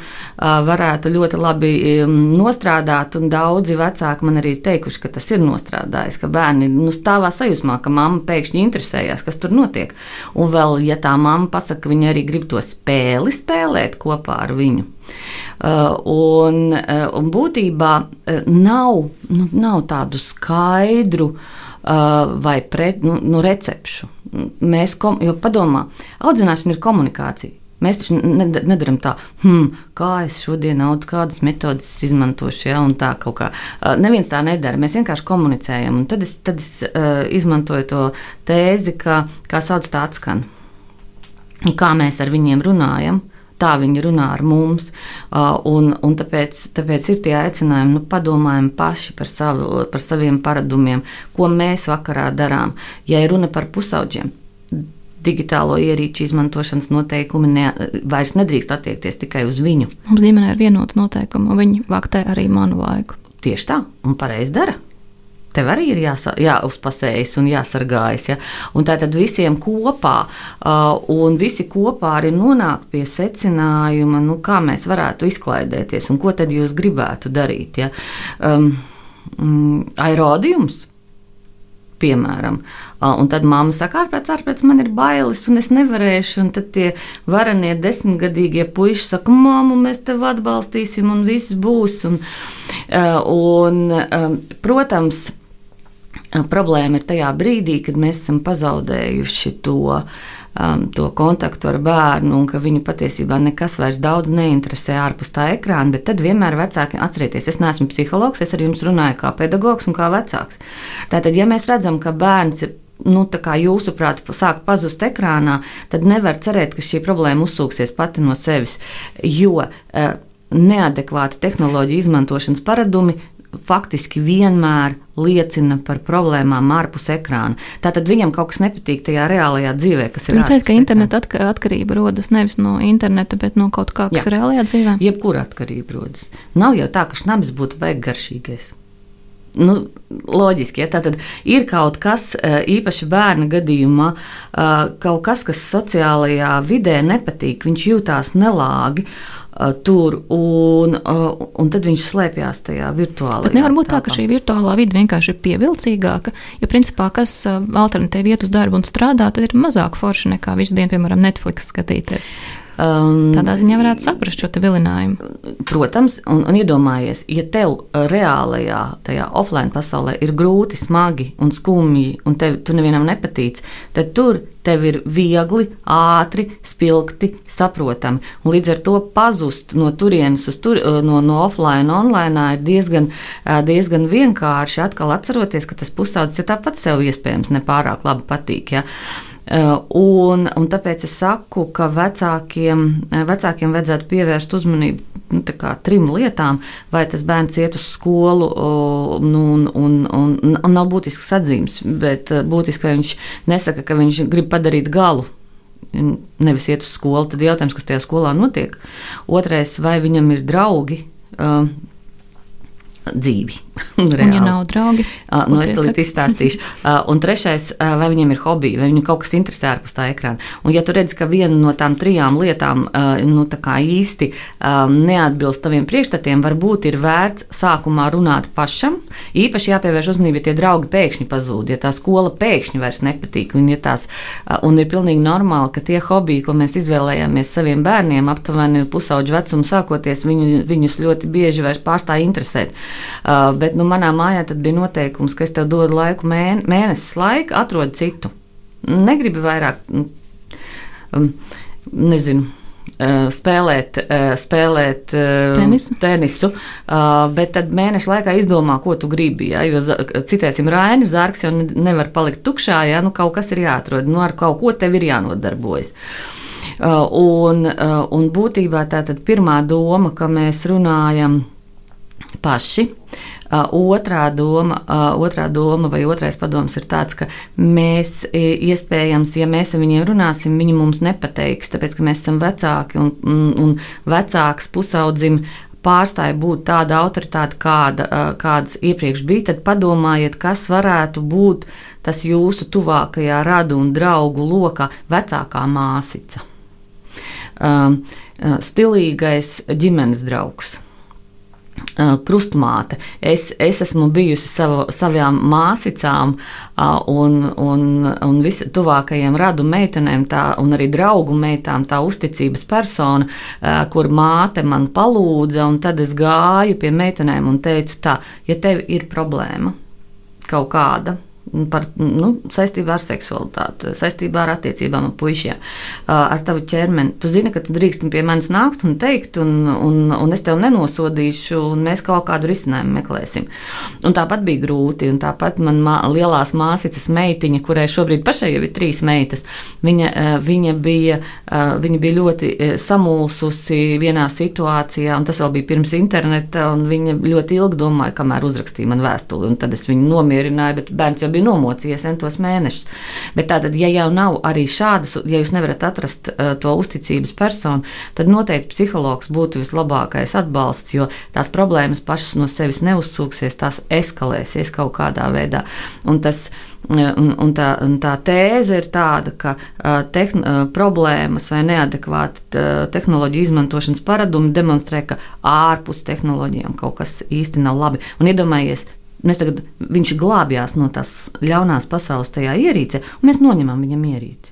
varētu ļoti labi nostrādāt. Daudzi vecāki man arī ir teikuši, ka tas ir nostrādājis, ka bērni nu, stāvā sajūsmā, ka mamma pēkšņi interesējās, kas tur notiek. Un vēl, ja tā mamma pasaka, ka viņa arī grib to spēli spēlēt kopā ar viņu. Un, un būtībā nav, nu, nav tādu skaidru vai pret, nu, nu, recepšu mēs, kom, jo padomā, audzināšana ir komunikācija. Mēs taču nedarām tā, hmm, kā es šodien naudu, kādas metodas izmantošu, ja, tā kaut kā. Neviens tā nedara. Mēs vienkārši komunicējam. Un tad es, tad es uh, izmantoju to tēzi, ka, kā sauc tā atskan. Kā mēs ar viņiem runājam, tā viņi runā ar mums. Un, un tāpēc, tāpēc ir tie aicinājumi, nu, padomājam paši par, savu, par saviem paradumiem, ko mēs vakarā darām. Ja ir runa par pusauģiem, digitālo ierīču izmantošanas noteikumi ne, vairs nedrīkst attiekties tikai uz viņu. Mums ģimenē ir vienota noteikuma, un viņi vaktē arī manu laiku. Tieši tā, un pareizi dara tev arī ir jāsa, jāuzpasējas un jāsargājas. Ja? Un tātad visiem kopā, uh, un visi kopā arī nonāk pie secinājuma, nu, kā mēs varētu izklaidēties un ko tad jūs gribētu darīt. Ja? Um, um, aerodījums piemēram. Un tad mamma saka, ārpēc, ārpēc man ir bailes, un es nevarēšu. Un tad tie varenie desmitgadīgie puiši saka, māmu, mēs tevi atbalstīsim, un viss būs. Un, un, protams, Problēma ir tajā brīdī, kad mēs esam pazaudējuši to, um, to kontaktu ar bērnu, un ka viņu patiesībā nekas vairs daudz neinteresē ārpus tā ekrāna. Bet tad vienmēr vecāki atcerieties, es neesmu psihologs, es ar jums runāju kā pedagogs un kā vecāks. Tātad, ja mēs redzam, ka bērns ir nu, jūsuprāt, sāk pazust ekrānā, tad nevar cerēt, ka šī problēma uzsūksies pati no sevis. Jo neadekvāti tehnoloģiju izmantošanas paradumi faktiski vienmēr liecina par problēmām ārpus ekrāna. Tātad viņam kaut kas nepatīk tajā reālajā dzīvē, kas ir. Jūs teikt, ka interneta atka atkarība rodas nevis no interneta, bet no kaut kā, kas Jā. reālajā dzīvē? Jebkura atkarība rodas. Nav jau tā, ka šnabs būtu baigi garšīgais. Nu, loģiski, ja tā tad ir kaut kas, e, īpaši bērna gadījumā, e, kaut kas, kas sociālajā vidē nepatīk, viņš jūtās nelāgi. Uh, tur, un, uh, un tad viņš slēpjas tajā virtuālajā. Bet nevar būt tā, ka šī virtuālā vide vienkārši ir pievilcīgāka, jo principā, kas uh, alternatīvi iet uz darbu un strādā, tad ir mazāk forši nekā visu dienu, piemēram, Netflix skatīties. Um, Tādā ziņā varētu saprast šo vilinājumu. Protams, un, un iedomājies, ja tev reālajā, tajā offline pasaulē ir grūti, smagi un skumji, un tev tu nevienam nepatīc, tad tur tev ir viegli, ātri, spilgti, saprotami. Un līdz ar to pazust no turienes uz tur, no, no offline, online ir diezgan, diezgan vienkārši. Atkal atceroties, ka tas pusaudzis jau tāpat sev iespējams nepārāk labi patīk. Ja? Uh, un, un tāpēc es saku, ka vecākiem, vecākiem vajadzētu pievērst uzmanību nu, trim lietām, vai tas bērns iet uz skolu, nu, un, un, un, un nav būtisks atzīmes, bet būtiski, ka viņš nesaka, ka viņš grib padarīt galu nevis iet uz skolu, tad jautājums, kas tajā skolā notiek. Otrais, vai viņam ir draugi, uh, dzīvi. un, ja nav draugi, uh, nu, es to izstāstīšu. Uh, un trešais, uh, vai viņiem ir hobiji, vai viņu kaut kas interesē ārpus tā ekrāna. Un, ja tu redz, ka viena no tām trijām lietām uh, nu, īsti um, neatbilst taviem priekšstatiem, varbūt ir vērts sākumā runāt pašam. Īpaši jāpievērš uzmanība, ja tie draugi pēkšņi pazūd, ja tā skola pēkšņi vairs nepatīk. Un, ja tās, uh, un ir pilnīgi normāli, ka tie hobiji, ko mēs izvēlējāmies saviem bērniem, aptuveni pusauģu vecumu sākoties, viņu, viņus ļoti bieži vairs pārstāja interesēt. Uh, bet nu, manā mājā bija noteikums, ka es tev dodu laiku, mēne, mēnesis laika, atrod citu. Negribu vairāk, um, nezinu. Uh, spēlēt, uh, spēlēt uh, tenisu, tenisu bet tad mēneša laikā izdomā, ko tu gribi. Ja, jo, citēsim, Raini zārks jau nevar palikt tukšā, ja nu, kaut kas ir jāatrod, nu, ar kaut ko tev ir jānodarbojas. Un, un būtībā tā tad pirmā doma, ka mēs runājam paši. Otrā doma, otrā doma vai otrais padoms ir tāds, ka mēs iespējams, ja mēs ar viņiem runāsim, viņi mums nepateiks, tāpēc ka mēs esam vecāki un, un, vecāks pusaudzim pārstāja būt tāda autoritāte, kāda, kādas iepriekš bija, tad padomājiet, kas varētu būt tas jūsu tuvākajā radu un draugu lokā vecākā māsica. Um, stilīgais ģimenes draugs krustmāte. Es, es esmu bijusi savu, savām māsicām un, un, un visam radu meitenēm, tā, un arī draugu meitām, tā uzticības persona, kur māte man palūdza, un tad es gāju pie meitenēm un teicu, tā, ja tev ir problēma kaut kāda, par, nu, saistībā ar seksualitāti, saistībā ar attiecībām ar puišiem, ar tavu ķermeni. Tu zini, ka tu drīkst pie manis nākt un teikt, un, un, un es tevi nenosodīšu, un mēs kaut kādu risinājumu meklēsim. Un tāpat bija grūti, un tāpat man mā, lielās māsīcas meitiņa, kurai šobrīd pašai jau ir trīs meitas, viņa, viņa, bija, viņa bija ļoti samulsusi vienā situācijā, un tas vēl bija pirms interneta, un viņa ļoti ilgi domāja, kamēr uzrakstīja man vēstuli, un tad es viņu nomierināju, bet bērns jau bija nomocījies entos mēnešus. Bet tātad, ja jau nav arī šādas, ja jūs nevarat atrast uh, to uzticības personu, tad noteikti psihologs būtu vislabākais atbalsts, jo tās problēmas pašas no sevis neuzsūksies, tās eskalēsies kaut kādā veidā. Un tas, Un, un, tā, un tā tēze ir tāda, ka uh, tehn, problēmas vai neadekvāta tehnoloģiju izmantošanas paradumi demonstrē, ka ārpus tehnoloģijām kaut kas īsti nav labi. Un iedomājieties, Mēs tagad, viņš glābjās no tās ļaunās pasaules tajā ierīcē, un mēs noņemam viņam ierīci.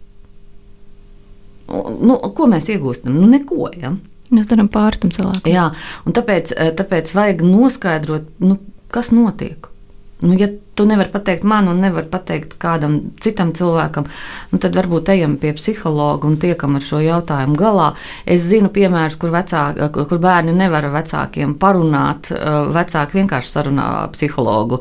Nu, ko mēs iegūstam? Nu, neko. Ja? Mēs darām pāri tam cilvēkam. Jā, un tāpēc, eh, tāpēc vajag noskaidrot, nu, kas notiek. Nu, ja tu nevari pateikt man, un nevari pateikt kādam citam cilvēkam, nu, tad varbūt ejam pie psihologa un tiekam ar šo jautājumu galā. Es zinu piemērus, kur, vecāki, kur bērni nevar ar vecākiem parunāt. Vecāki vienkārši sarunā psihologu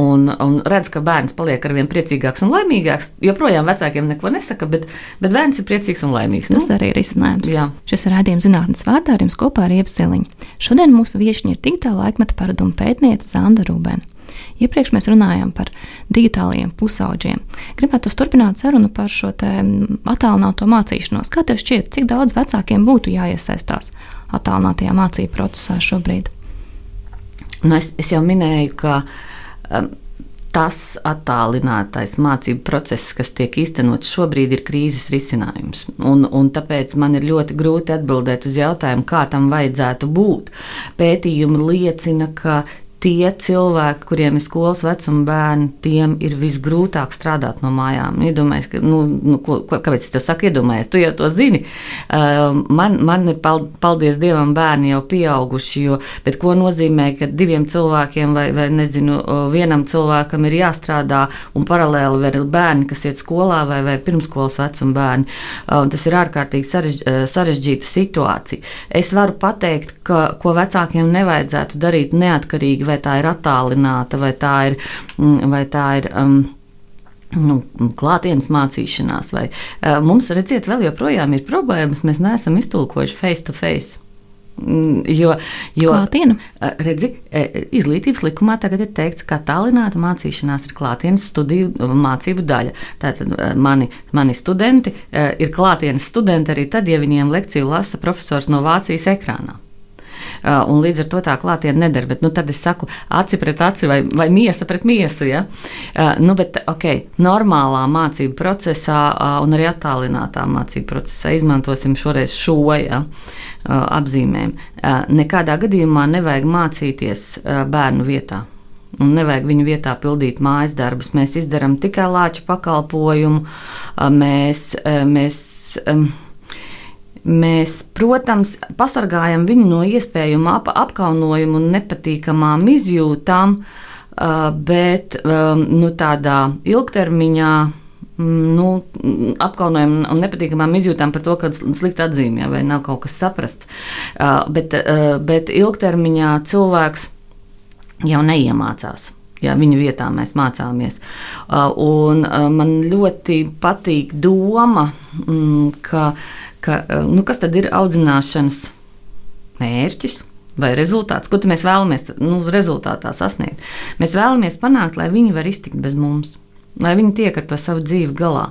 un, un redz, ka bērns paliek ar vien priecīgāks un laimīgāks. Joprojām vecākiem neko nesaka, bet, bet bērns ir priecīgs un laimīgs. Tas nu? arī ir izcinājums. Jā. Šis ir rādījums zinātnes vārdā ar jums kopā ar Ievseliņu. Šodien mūsu viesiņa ir digitāla laikmeta paradumu pētniece Zanda Rūbēna. Iepriekš mēs runājām par digitālajiem pusauģiem. Gribētu turpināt sarunu par šo attālināto mācīšanos. Kā tev šķiet, cik daudz vecākiem būtu jāiesaistās attālinātajā mācību procesā šobrīd? Nu, es, es jau minēju, ka um, tas attālinātais mācību process, kas tiek īstenots šobrīd, ir krīzes risinājums. Un, un tāpēc man ir ļoti grūti atbildēt uz jautājumu, kā tam vajadzētu būt. Pētījumi liecina, ka tie cilvēki, kuriem ir skolas vecuma bērni, tiem ir visgrūtāk strādāt no mājām. Iedomājieties, ka, nu, nu, ko, ko, kāpēc es to saku, iedomājieties, tu jau to zini. Uh, man, man ir, paldies Dievam, bērni jau pieauguši, jo, bet ko nozīmē, ka diviem cilvēkiem vai, vai nezinu, vienam cilvēkam ir jāstrādā un paralēli vēl ir bērni, kas iet skolā vai, vai pirmskolas vecuma bērni. Uh, tas ir ārkārtīgi sarež, sarežģīta situācija. Es varu pateikt, ka, ko vecākiem nevajadzētu darīt neatkarīgi vai tā ir attālināta, vai tā ir. Mm, vai tā ir um, nu, klātienes mācīšanās, vai uh, mums, redziet, vēl joprojām ir problēmas. Mēs neesam iztulkojuši face to face. Jo, jo Klātienu. Uh, redzi, e, izglītības likumā tagad ir teikts, ka tālināta mācīšanās ir klātienes studiju mācību daļa. Tātad uh, mani, mani studenti ir klātienes studenti arī tad, ja viņiem lekciju lasa profesors no Vācijas ekrānā. Uh, un līdz ar to tā klātienē neder. Bet, nu, tad es saku, aci pret aci vai, vai miesa pret miesu. Ja? Uh, nu, bet, ok, normālā mācību procesā uh, un arī attālinātā mācību procesā izmantosim šoreiz šo ja, apzīmēm. Nekādā gadījumā nevajag mācīties bērnu vietā. Un nevajag viņu vietā pildīt mājas darbus. Mēs izdarām tikai lāča pakalpojumu. Mēs, mēs um, Mēs, protams, pasargājam viņu no iespējamu ap apkaunojumu un nepatīkamām izjūtām, bet nu, tādā ilgtermiņā mm, nu, apkaunojam un nepatīkamām izjūtām par to, ka slikti atzīmē vai nav kaut kas saprasts. Bet, bet ilgtermiņā cilvēks jau neiemācās. Ja viņa vietā mēs mācāmies. Un man ļoti patīk doma, mm, ka ka, eh, nu, kas tad ir audzināšanas mērķis? Vai rezultāts, ko mēs vēlamies nu, rezultātā sasniegt? Mēs vēlamies panākt, lai viņi var iztikt bez mums lai viņi tiek ar to savu dzīvi galā.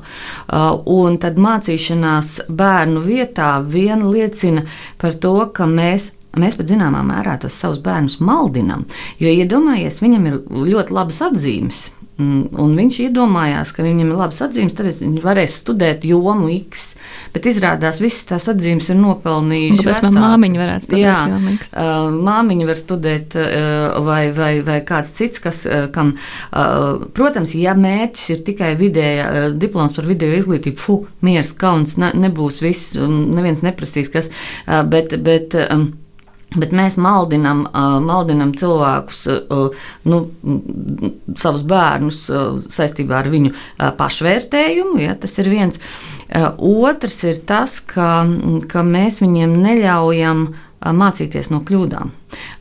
Uh, un tad mācīšanās bērnu vietā vien liecina par to, ka mēs. Mēs pat zināmā mērā tos savus bērnus maldinām. Jo, iedomājieties, ja viņam ir ļoti labas atzīmes, mm, un viņš iedomājās, ka viņam ir labas atzīmes, tāpēc viņš varēs studēt jomu X. Bet izrādās, visas tās atzīmes ir nopelnījušas. Kāpēc man māmiņa varētu studēt? Jā, uh, māmiņa var studēt, vai, vai, vai kāds cits, kas, kam, protams, ja mērķis ir tikai vidēja, diploms par video izglītību, fu, miers, kauns, ne, nebūs viss, un neviens neprasīs, kas, bet, bet Bet mēs maldinām, uh, maldinām cilvēkus, nu, savus bērnus saistībā ar viņu pašvērtējumu. Ja, tas ir viens. Otrs ir tas, ka, ka mēs viņiem neļaujam mācīties no kļūdām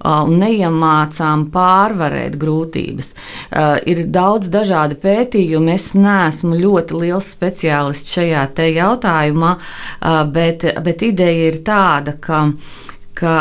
un neiemācām pārvarēt grūtības. Ir daudz dažādu pētījumu. Es neesmu ļoti liels speciālists šajā jautājumā, bet, bet ideja ir tāda, ka, ka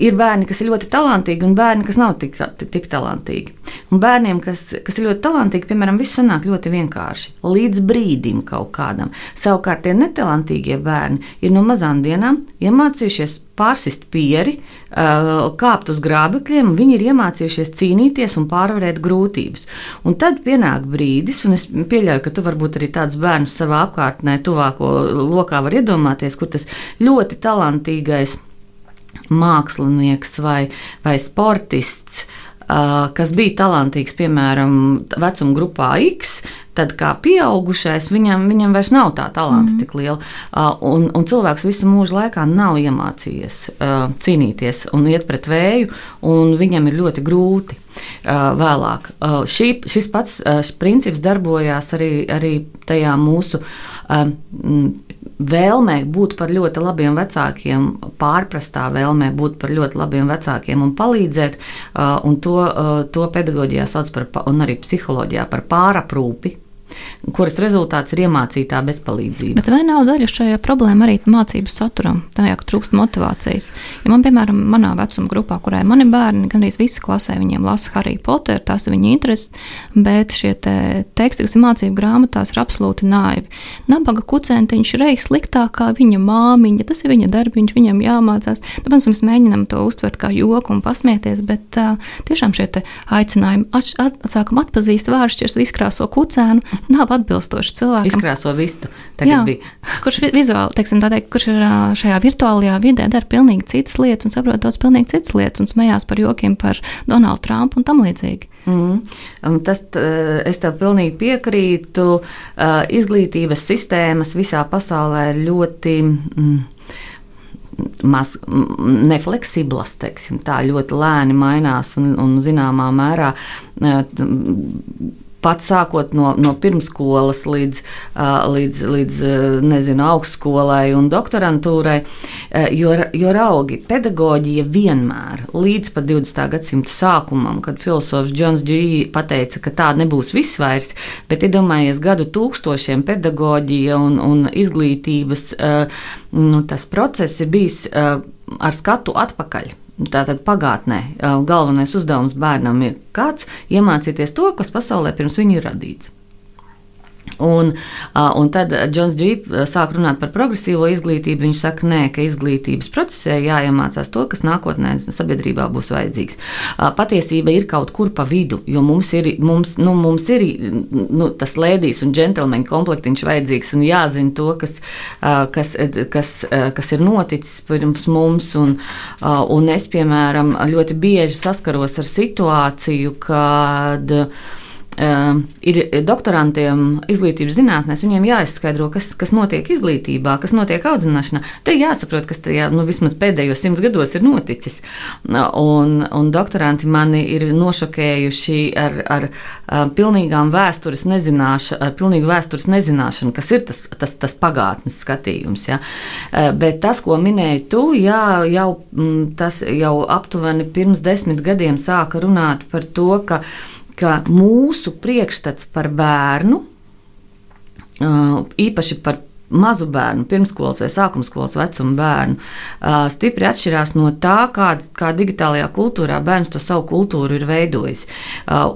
ir bērni, kas ir ļoti talantīgi, un bērni, kas nav tik, tik, talantīgi. Un bērniem, kas, kas ir ļoti talantīgi, piemēram, viss sanāk ļoti vienkārši. Līdz brīdim kaut kādam. Savukārt tie netalantīgie bērni ir no mazām dienām iemācījušies pārsist pieri, kāpt uz grābekļiem, viņi ir iemācījušies cīnīties un pārvarēt grūtības. Un tad pienāk brīdis, un es pieļauju, ka tu varbūt arī tādus bērnus savā apkārtnē, tuvāko lokā var iedomāties, kur tas ļoti talantīgais mākslinieks vai, vai sportists, kas bija talantīgs, piemēram, vecuma grupā X, tad kā pieaugušais viņam, viņam vairs nav tā talanta mm. tik liela. Un, un cilvēks visu mūžu laikā nav iemācījies cīnīties un iet pret vēju, un viņam ir ļoti grūti. Vēlāk. Šī, šis pats šis princips darbojās arī, arī tajā mūsu vēlmē būt par ļoti labiem vecākiem, pārprastā vēlmē būt par ļoti labiem vecākiem un palīdzēt, un to, to pedagoģijā sauc par, un arī psiholoģijā par pāraprūpi kuras rezultāts ir iemācītā bezpalīdzība. Bet vai nav daļa šajā problēma arī mācību saturam, tajā, ka trūkst motivācijas? Ja man, piemēram, manā vecuma grupā, kurai mani bērni, gandrīz visi klasē, viņiem lasa Harry Potter, tās ir viņa intereses, bet šie te teksti, kas ir mācību grāmatās, ir absolūti naivi. Nabaga kucentiņš reiz sliktāk kā viņa māmiņa, tas ir viņa darbiņš, viņam jāmācās. Tāpēc mēs mēģinām to uztvert kā joku un pasmieties, bet uh, tiešām šie aicinājumi atsākam atpazīst vāršķirs, izkrāso kucēnu, nav atbilstoši cilvēkam. Izkrāso vistu. Jā, kurš vizuāli, teiksim, teikt, kurš ir šajā virtuālajā vidē, dara pilnīgi citas lietas un saprot daudz pilnīgi citas lietas un smējās par jokiem par Donaldu Trumpu un tam līdzīgi. Mm. Tas, es tev pilnīgi piekrītu. Izglītības sistēmas visā pasaulē ir ļoti. Mm, maz nefleksiblas, teiksim, tā ļoti lēni mainās un, un zināmā mērā pat sākot no, no pirmsskolas līdz, līdz, līdz nezinu, augstskolai un doktorantūrai, jo, jo raugi pedagoģija vienmēr, līdz pat 20. gadsimta sākumam, kad filozofs Džons Džūjī pateica, ka tā nebūs viss vairs, bet iedomājies gadu tūkstošiem pedagoģija un, un izglītības nu, tas process ir bijis ar skatu atpakaļ. Tātad pagātnē galvenais uzdevums bērnam ir kāds iemācīties to, kas pasaulē pirms viņa ir radīts. Un, un tad Džons Džīps sāk runāt par progresīvo izglītību. Viņš saka, nē, ka izglītības procesē jāiemācās to, kas nākotnē sabiedrībā būs vajadzīgs. Patiesība ir kaut kur pa vidu, jo mums ir, mums, nu, mums ir nu, tas lēdijas un džentlmeņa komplektiņš vajadzīgs un jāzina to, kas, kas, kas, kas ir noticis pirms mums. Un, un es, piemēram, ļoti bieži saskaros ar situāciju, kad Uh, ir doktorantiem izglītības zinātnēs, viņiem jāizskaidro, kas, kas notiek izglītībā, kas notiek audzināšanā. Te jāsaprot, kas tajā nu, vismaz pēdējos simts gados ir noticis. Un, un doktoranti mani ir nošokējuši ar, ar, ar pilnīgām vēstures nezināšanu, ar pilnīgu vēstures nezināšanu, kas ir tas, tas, tas pagātnes skatījums. Ja? Uh, bet tas, ko minēji tu, jā, jau, tas jau aptuveni pirms desmit gadiem sāka runāt par to, ka ka mūsu priekšstats par bērnu, īpaši par mazu bērnu, pirmskolas vai sākumskolas vecuma bērnu, stipri atšķirās no tā, kā, kā digitālajā kultūrā bērns to savu kultūru ir veidojis.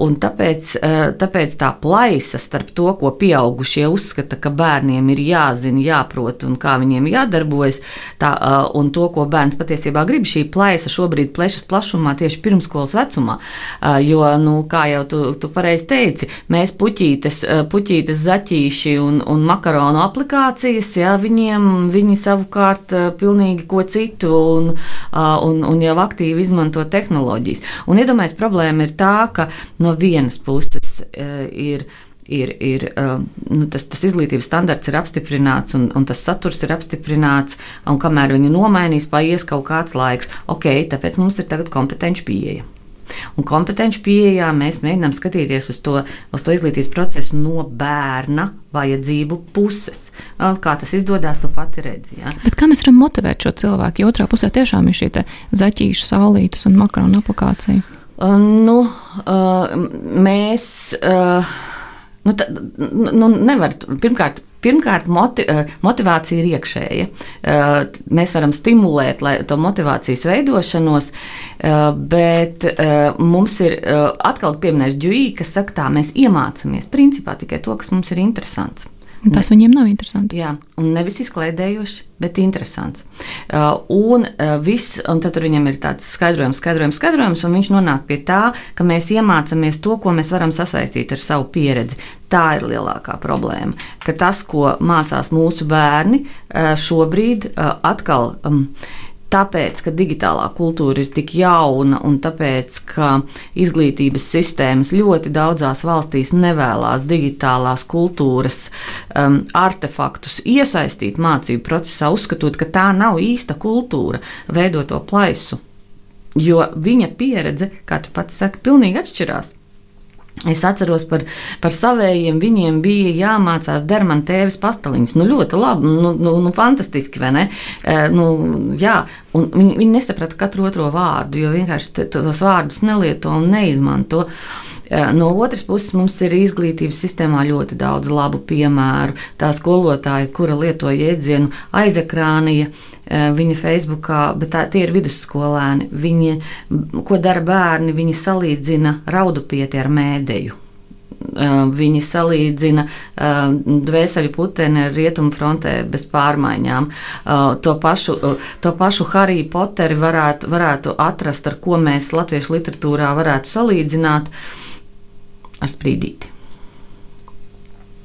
Un tāpēc, tāpēc tā plaisa starp to, ko pieaugušie uzskata, ka bērniem ir jāzina, jāprot un kā viņiem jādarbojas, tā, un to, ko bērns patiesībā grib, šī plaisa šobrīd plešas plašumā tieši pirmskolas vecumā. Jo, nu, kā jau tu, tu pareizi teici, mēs puķītes, puķītes zaķīši un, un makaronu aplikāciju emocijas, jā, viņiem viņi savukārt pilnīgi ko citu un, un, un jau aktīvi izmanto tehnoloģijas. Un iedomājieties, problēma ir tā, ka no vienas puses ir ir, ir nu, tas, tas izglītības standarts ir apstiprināts un, un tas saturs ir apstiprināts, un kamēr viņu nomainīs, paies kaut kāds laiks. Ok, tāpēc mums ir tagad kompetenci pieeja. Un kompetenci pieejā mēs mēģinām skatīties uz to, uz to izglītības procesu no bērna vajadzību puses. Kā tas izdodas, tu pati redzi. Ja? Bet kā mēs varam motivēt šo cilvēku? Jo otrā pusē tiešām ir šī zaķīša, saulītes un makaronu aplikācija. Uh, nu, uh, mēs. Uh, Nu, tā, nu, nevar, pirmkārt, Pirmkārt, moti, eh, motivācija ir iekšēja. Eh, mēs varam stimulēt to motivācijas veidošanos, eh, bet mums ir atkal pieminēts Džuī, kas saka, tā mēs iemācāmies principā tikai to, kas mums ir interesants. Tas viņiem nav interesanti. Jā, un nevis izklaidējoši, bet interesants. Uh, un, uh, viss, un tad viņam ir tāds skaidrojums, skaidrojums, skaidrojums, un viņš nonāk pie tā, ka mēs iemācāmies to, ko mēs varam sasaistīt ar savu pieredzi. Tā ir lielākā problēma. Ka tas, ko mācās mūsu bērni, uh, šobrīd uh, atkal. Um, tāpēc, ka digitālā kultūra ir tik jauna un tāpēc, ka izglītības sistēmas ļoti daudzās valstīs nevēlas digitālās kultūras um, artefaktus iesaistīt mācību procesā, uzskatot, ka tā nav īsta kultūra, veidot to plaisu. Jo viņa pieredze, kā tu pats saki, pilnīgi atšķirās. Es atceros par, par saviem, viņiem bija jāmācās dermana tēvis pastaliņus. Nu, ļoti labi, nu, nu, nu fantastiski, vai ne? E, nu, jā, un viņi, viņi nesaprata katru otro vārdu, jo vienkārši tos vārdus nelieto un neizmanto. E, no otras puses, mums ir izglītības sistēmā ļoti daudz labu piemēru. Tā skolotāja, kura lieto jēdzienu aizekrānija, viņa Facebookā, bet tā, tie ir vidusskolēni. Viņi, ko dara bērni? Viņi salīdzina raudupieti ar mēdēju. Uh, viņi salīdzina uh, dvēseli puteni rietumu frontē bez pārmaiņām. To pašu, to pašu Hariju Poteri varētu, varētu atrast, ar ko mēs latviešu literatūrā varētu salīdzināt ar sprīdīti.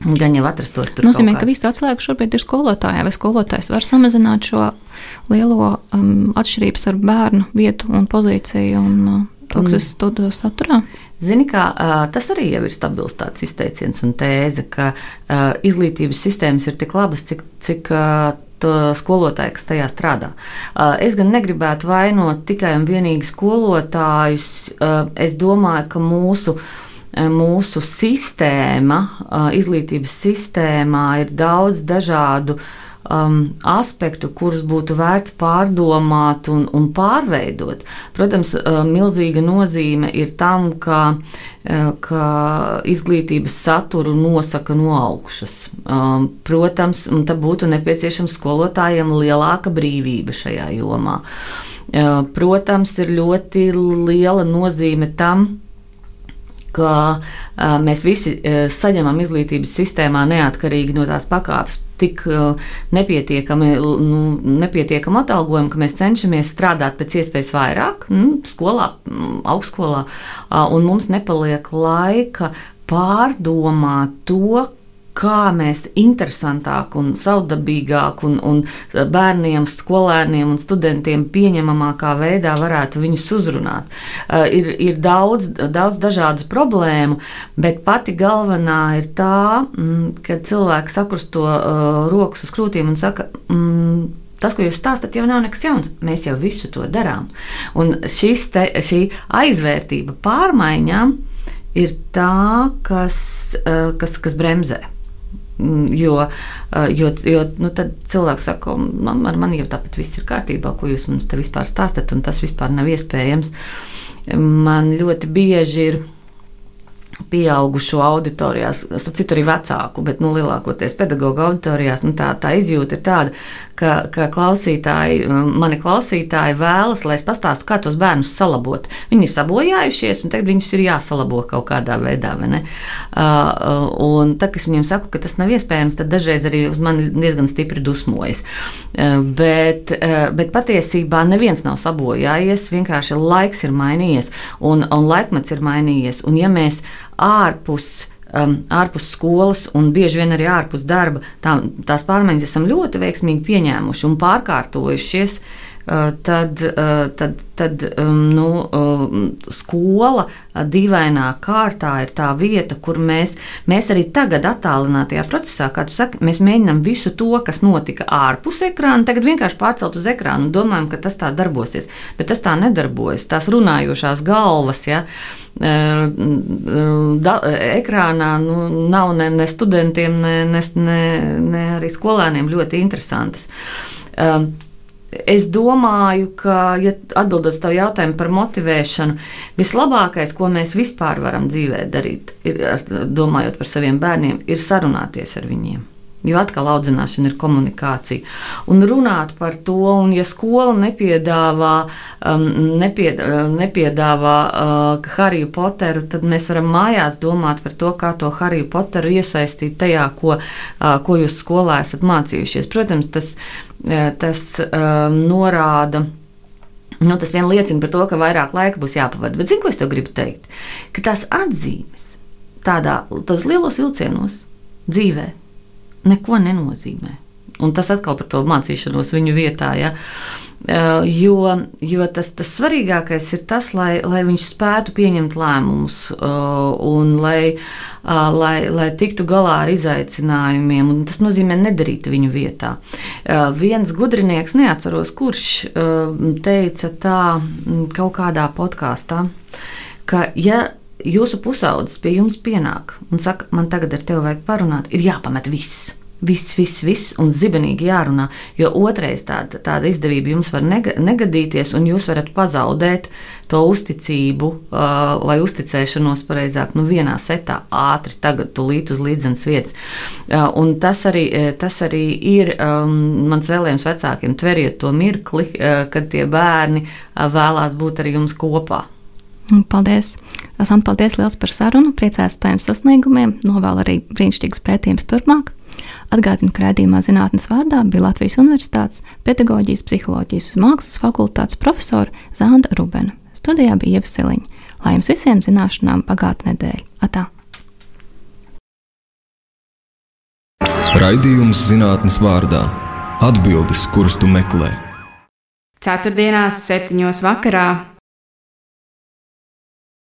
Gan jau atrastos tur. Nozīmē, ka viss atslēga šobrīd ir skolotājai, vai skolotājs var samazināt šo lielo um, atšķirību starp bērnu vietu un pozīciju un uh, to, kas ir studiju saturā? Zini, kā, uh, tas arī ir stabils tāds izteiciens un tēze, ka uh, izglītības sistēmas ir tik labas, cik, cik uh, skolotāji, kas tajā strādā. Uh, es gan negribētu vainot tikai un vienīgi skolotājus. Uh, es domāju, ka mūsu uh, mūsu sistēma, eh, izglītības sistēmā ir daudz dažādu um, aspektu, kurus būtu vērts pārdomāt un, un pārveidot. Protams, uh, milzīga nozīme ir tam, ka, ka izglītības saturu nosaka no augšas. Um, protams, tam būtu nepieciešams skolotājiem lielāka brīvība šajā jomā. Protams, ir ļoti liela nozīme tam, ka uh, mēs visi uh, saņemam izglītības sistēmā neatkarīgi no tās pakāpes tik uh, nepietiekami, nu, nepietiekami atalgojumu, ka mēs cenšamies strādāt pēc iespējas vairāk, nu, skolā, augstskolā, uh, un mums nepaliek laika pārdomāt to, kā mēs interesantāk un savdabīgāk un, un bērniem, skolēniem un studentiem pieņemamākā veidā varētu viņus uzrunāt. Uh, ir, ir daudz, daudz dažādu problēmu, bet pati galvenā ir tā, mm, ka cilvēks sakrusto uh, rokas uz krūtīm un saka, mm, Tas, ko jūs stāstāt, jau nav nekas jauns. Mēs jau visu to darām. Un te, šī aizvērtība pārmaiņām ir tā, kas, uh, kas, kas bremzē. Mm, jo, eh, jo, jo nu, tad cilvēks saka, man, ar mani jau tāpat viss ir kārtībā, ko jūs mums te vispār stāstat, un tas vispār nav iespējams. Man ļoti bieži ir pieaugušo auditorijās, starp citu arī vecāku, bet nu, lielākoties pedagoģa auditorijās, nu, tā, tā izjūta ir tāda, ka, ka klausītāji, mani klausītāji vēlas, lai es pastāstu, kā tos bērnus salabot. Viņi ir sabojājušies, un tagad viņus ir jāsalabo kaut kādā veidā. Uh, un tad, kad es viņiem saku, ka tas nav iespējams, tad dažreiz arī uz mani diezgan stipri dusmojas. Uh, bet, uh, bet patiesībā neviens nav sabojājies, vienkārši laiks ir mainījies, un, un laikmets ir mainījies. Un, ja mēs ārpus um, ārpus skolas un bieži vien arī ārpus darba, tā, tās pārmaiņas esam ļoti veiksmīgi pieņēmuši un pārkārtojušies. Uh, tad, uh, tad, tad um, nu, um, skola dīvainā kārtā ir tā vieta, kur mēs, mēs arī tagad, attālinātajā procesā, kā tu saki, mēs mēģinām visu to, kas notika ārpus ekrāna, tagad vienkārši pārcelt uz ekrānu un domājam, ka tas tā darbosies. Bet tas tā nedarbojas. Tās runājošās galvas. Ja, da, ekrānā nu, nav ne, ne studentiem, ne, ne, ne, ne arī skolēniem ļoti interesantas. Es domāju, ka, ja atbildot uz tavu jautājumu par motivēšanu, vislabākais, ko mēs vispār varam dzīvē darīt, ir, domājot par saviem bērniem, ir sarunāties ar viņiem. Jo atkal audzināšana ir komunikācija. Un runāt par to, un ja skola nepiedāvā, um, nepie, uh, nepiedāvā uh, Hariju Poteru, tad mēs varam mājās domāt par to, kā to Hariju Poteru iesaistīt tajā, ko, uh, ko jūs skolā esat mācījušies. Protams, tas, uh, tas um, norāda. Nu, tas vien liecina par to, ka vairāk laika būs jāpavada. Bet, zinu, ko es tev gribu teikt? Ka tās atzīmes tādā, tos lielos vilcienos dzīvē neko nenozīmē. Un tas atkal par to mācīšanos viņu vietā. Ja? Jo, jo tas, tas svarīgākais ir tas, lai, lai viņš spētu pieņemt lēmumus un lai, lai, lai tiktu galā ar izaicinājumiem. Tas nozīmē nedarīt viņu vietā. Viens gudrinieks, neatceros, kurš teica tā kaut kādā podkāstā, ka ja jūsu pusaudzis pie jums pienāk un saka, man tagad ar tevi vajag parunāt, ir jāpamet viss viss, viss, viss un zibenīgi jārunā. Jo otrais tāda, tāda izdevība jums var nega, negadīties, un jūs varat pazaudēt to uzticību uh, vai uzticēšanos, pareizāk, nu, vienā setā, ātri, tagad, tūlīt uz līdzenas vietas. Uh, un tas arī, tas arī ir um, mans vēlējums vecākiem. Tveriet to mirkli, uh, kad tie bērni uh, vēlās būt ar jums kopā. Paldies! Santa, paldies liels par sarunu, priecājos par taviem sasniegumiem, novēlu arī brīnišķīgus pētījumus turpmāk. Atgādinu, ka redzējumā zinātnes vārdā bija Latvijas Universitātes pedagoģijas, psiholoģijas un mākslas fakultātes profesora Zanda Rubena. Studijā bija Ieva Siliņa. Lai jums visiem zināšanām bagāta nedēļa! Atā! Raidījums zinātnes vārdā - atbildes, kuras tu meklē. Ceturtdienās, septiņos vakarā